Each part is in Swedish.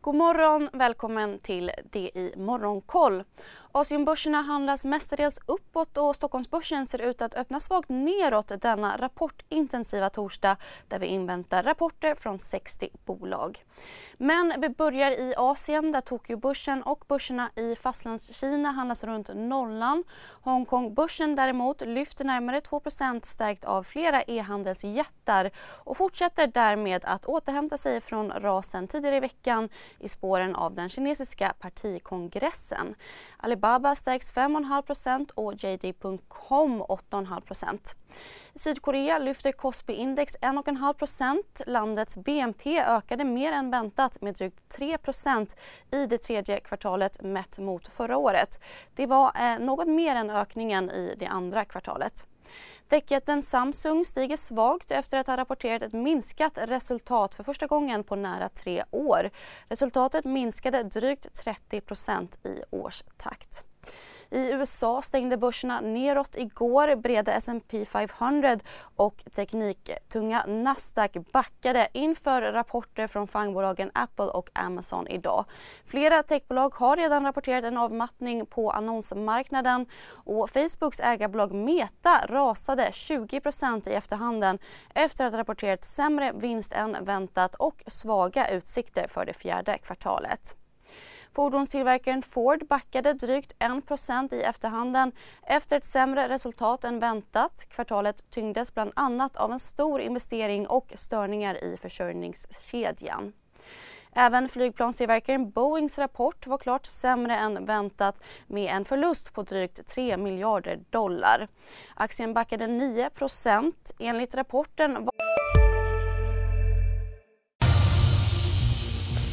God morgon, välkommen till DI Morgonkoll. Asienbörserna handlas mestadels uppåt och Stockholmsbörsen ser ut att öppna svagt neråt denna rapportintensiva torsdag där vi inväntar rapporter från 60 bolag. Men vi börjar i Asien där Tokyobörsen och börserna i Fastlandskina handlas runt nollan. Hongkongbörsen däremot lyfter närmare 2% stärkt av flera e-handelsjättar och fortsätter därmed att återhämta sig från rasen tidigare i veckan i spåren av den kinesiska partikongressen. Alibaba stärks 5,5% och JD.com 8,5 I Sydkorea lyfter Kospi-index 1,5% Landets BNP ökade mer än väntat med drygt 3% i det tredje kvartalet mätt mot förra året. Det var eh, något mer än ökningen i det andra kvartalet. Techjätten Samsung stiger svagt efter att ha rapporterat ett minskat resultat för första gången på nära tre år. Resultatet minskade drygt 30% i årstakt. I USA stängde börserna neråt igår. Breda S&P 500 och tekniktunga Nasdaq backade inför rapporter från fangbolagen Apple och Amazon idag. Flera techbolag har redan rapporterat en avmattning på annonsmarknaden och Facebooks ägarbolag Meta rasade 20% i efterhanden efter att ha rapporterat sämre vinst än väntat och svaga utsikter för det fjärde kvartalet. Fordonstillverkaren Ford backade drygt 1 i efterhanden efter ett sämre resultat än väntat. Kvartalet tyngdes bland annat av en stor investering och störningar i försörjningskedjan. Även flygplanstillverkaren Boeings rapport var klart sämre än väntat med en förlust på drygt 3 miljarder dollar. Aktien backade 9% Enligt rapporten var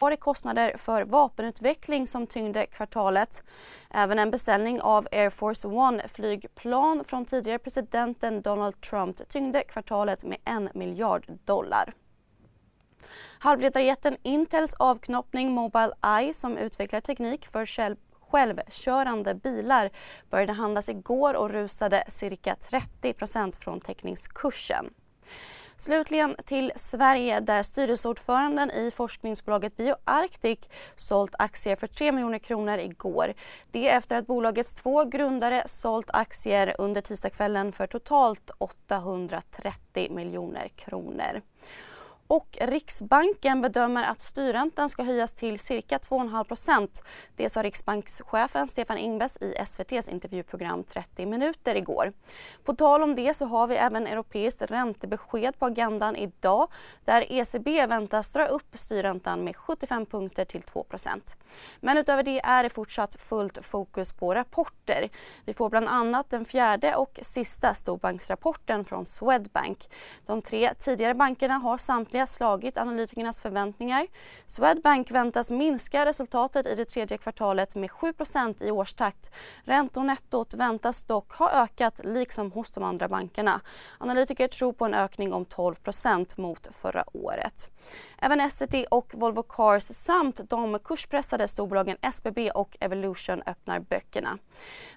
Var det kostnader för vapenutveckling som tyngde kvartalet. Även en beställning av Air Force One-flygplan från tidigare presidenten Donald Trump tyngde kvartalet med en miljard dollar. Halvledarjätten Intels avknoppning Mobile Eye som utvecklar teknik för självkörande bilar började handlas igår och rusade cirka 30% från teckningskursen. Slutligen till Sverige där styrelseordföranden i forskningsbolaget BioArctic sålt aktier för 3 miljoner kronor igår. Det efter att bolagets två grundare sålt aktier under tisdagskvällen för totalt 830 miljoner kronor. Och Riksbanken bedömer att styrräntan ska höjas till cirka 2,5% Det sa riksbankschefen Stefan Ingves i SVTs intervjuprogram 30 minuter igår. På tal om det så har vi även europeiskt räntebesked på agendan idag där ECB väntas dra upp styrräntan med 75 punkter till 2% Men utöver det är det fortsatt fullt fokus på rapporter. Vi får bland annat den fjärde och sista storbanksrapporten från Swedbank. De tre tidigare bankerna har samtliga Nordea slagit analytikernas förväntningar. Swedbank väntas minska resultatet i det tredje kvartalet med 7% i årstakt. Räntonettot väntas dock ha ökat liksom hos de andra bankerna. Analytiker tror på en ökning om 12% mot förra året. Även Essity och Volvo Cars samt de kurspressade storbolagen SBB och Evolution öppnar böckerna.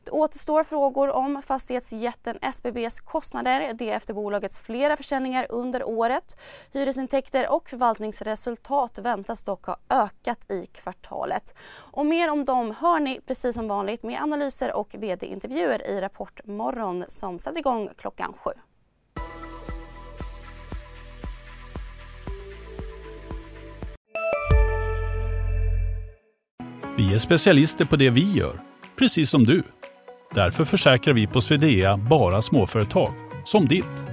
Det återstår frågor om fastighetsjätten SBBs kostnader. Det efter bolagets flera försäljningar under året. Hyresintäkter Intäkter och förvaltningsresultat väntas dock ha ökat i kvartalet. Och mer om dem hör ni precis som vanligt med analyser och vd-intervjuer i Rapport morgon som sätter igång klockan sju. Vi är specialister på det vi gör, precis som du. Därför försäkrar vi på Swedea bara småföretag, som ditt.